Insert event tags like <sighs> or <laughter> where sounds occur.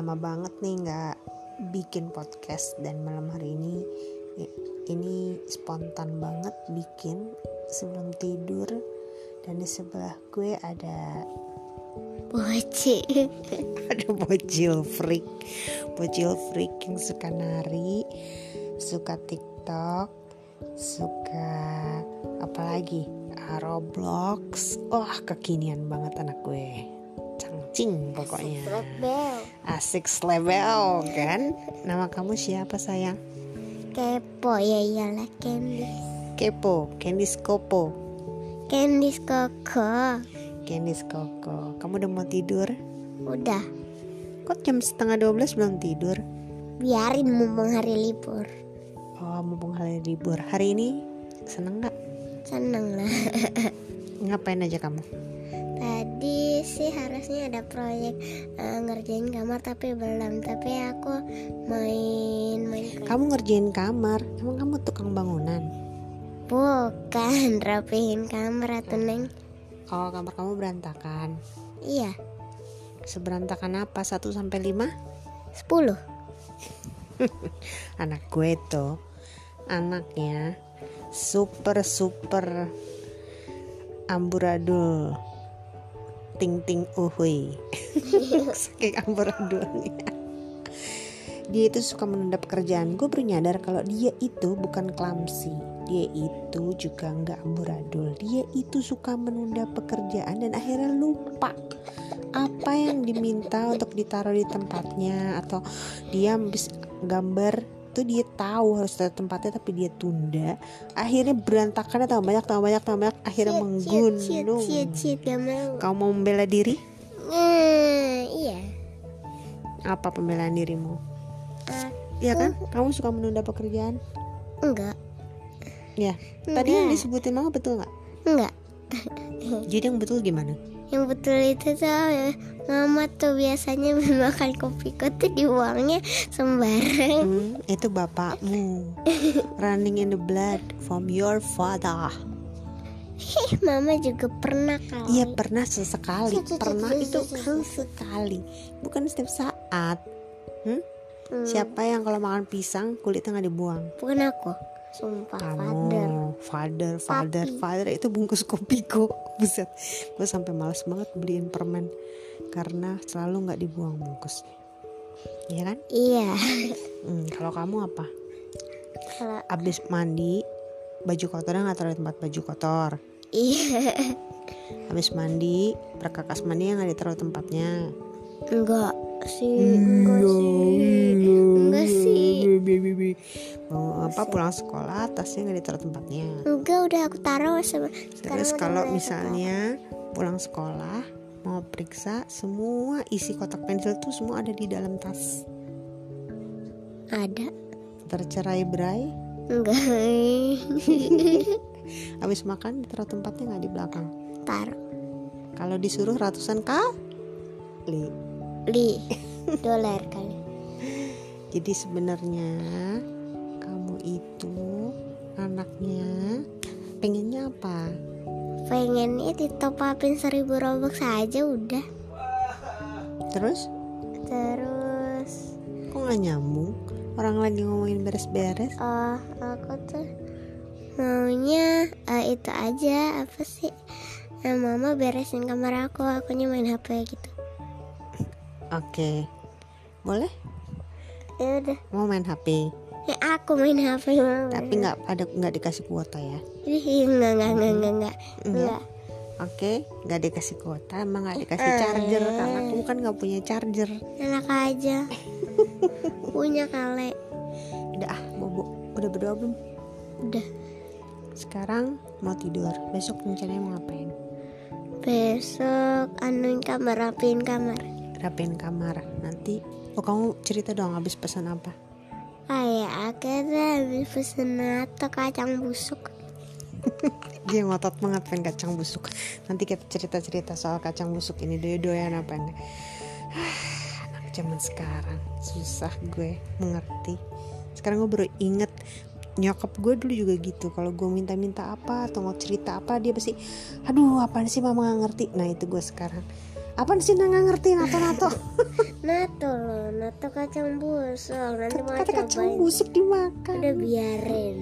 lama banget nih nggak bikin podcast dan malam hari ini. Ini spontan banget bikin sebelum tidur. Dan di sebelah gue ada bocil. <laughs> Ada bocil freak. Bocil freak yang suka nari suka tiktok suka apalagi Roblox. Wah kekinian banget anak gue cangcing pokoknya. Asik level. Kan? Nama kamu siapa sayang? Kepo ya iyalah Candice kepo Candice Kopo Candice Koko Candice Koko kamu udah mau tidur? Udah. Kok jam setengah 12 belum tidur? Biarin mumpung hari libur. Oh mumpung hari libur. Hari ini seneng nggak? Seneng lah. <laughs> Ngapain aja kamu tadi sih harusnya ada proyek uh, ngerjain kamar tapi belum. Tapi aku main main kamu ngerjain kamar? Emang kamu tukang bangunan? Bukan rapihin kamar atau neng. Oh kamar kamu berantakan. Iya. Seberantakan apa? 1 sampai 5 10 <laughs> anak gue tuh anaknya super super amburadul ting ting uhui. <laughs> Saking amburadulnya. Dia itu suka menunda pekerjaan gue baru nyadar kalau dia itu bukan klamsi dia itu juga nggak amburadul. Dia itu suka menunda pekerjaan dan akhirnya lupa apa yang diminta untuk ditaruh di tempatnya atau dia habis gambar tuh dia tahu harus ada tempatnya tapi dia tunda. Akhirnya berantakan tambah banyak tambah banyak tambah banyak akhirnya Cheat, menggunung. cheat, cheat, cheat, gak mau. Kamu mau membela diri? Hmm, iya. Apa pembelaan dirimu? Ah, ya kan? kamu suka menunda pekerjaan? Enggak. Ya tadi yang Enggak. disebutin mama betul nggak? Enggak <laughs> jadi yang betul gimana? Yang betul itu tuh ya, mama tuh biasanya <laughs> makan kopi tuh dibuangnya sembarang. Hmm, itu bapakmu. Running in the blood from your father. Ih, mama juga pernah kali. Iya pernah sesekali. <laughs> Pernah itu kan sekali. Bukan setiap saat. Hmm? Hmm, Siapa yang kalau makan pisang kulitnya nggak dibuang? Bukan aku. Sumpah Kamu. Father Father Father Itu bungkus kopiku Buset. Gue sampai males banget beliin permen. Karena selalu nggak dibuang bungkusnya. Iya kan? iya. Hmm, kalau kamu apa? kalau Abis mandi Baju kotornya nggak taruh di tempat baju kotor. Iya. Habis mandi perkakas mandi yang nggak ditaruh tempatnya. Enggak sih enggak. sih mau apa pulang sekolah tasnya nggak ditaruh tempatnya. Enggak udah aku taruh terus kalau misalnya pulang sekolah mau periksa semua isi kotak pensil tuh semua ada di dalam tas. Ada. Tercerai berai? Enggak. <laughs> Habis makan ditaruh tempatnya nggak di belakang? Taruh. Kalau disuruh ratusan kali. Li. Dolar kali. Jadi sebenarnya itu anaknya. Pengennya apa? Pengennya ditopapin seribu robux aja udah. Terus? Terus? Kok nggak nyambung? Orang lagi ngomongin beres-beres. Oh aku tuh maunya eh, itu aja. Apa sih? Eh, mama beresin kamar aku. Akunya main hp gitu. Oke. Boleh? Ya udah. Mau main HP aku main hp mama tapi nggak ada nggak dikasih kuota ya? Ih, enggak enggak enggak enggak enggak Enggak. enggak oke nggak dikasih kuota emang nggak dikasih charger karena kamu kan nggak punya charger. Enak aja. <laughs> Punya kali. Udah ah bobo. Udah berdoa belum? Udah. Sekarang mau tidur. Besok rencananya mau ngapain? Besok anuin kamar rapiin kamar. Rapiin kamar. Nanti oh kamu cerita dong habis pesan apa kayak akhirnya habis pesen atau kacang busuk. <laughs> Dia ngotot banget pengen kacang busuk. Nanti kita cerita cerita soal kacang busuk ini doy doyan apa enggak. <sighs> Anak zaman sekarang susah gue mengerti. Sekarang gue baru inget nyokap gue dulu juga gitu. Kalau gue minta-minta apa atau mau cerita apa dia pasti aduh apaan sih mama nggak ngerti? Nah itu gue sekarang. Apaan sih nggak ngerti nato nato <laughs> nato loh atau kacang busuk nanti mau kata kacang cobain. busuk dimakan. Udah biarin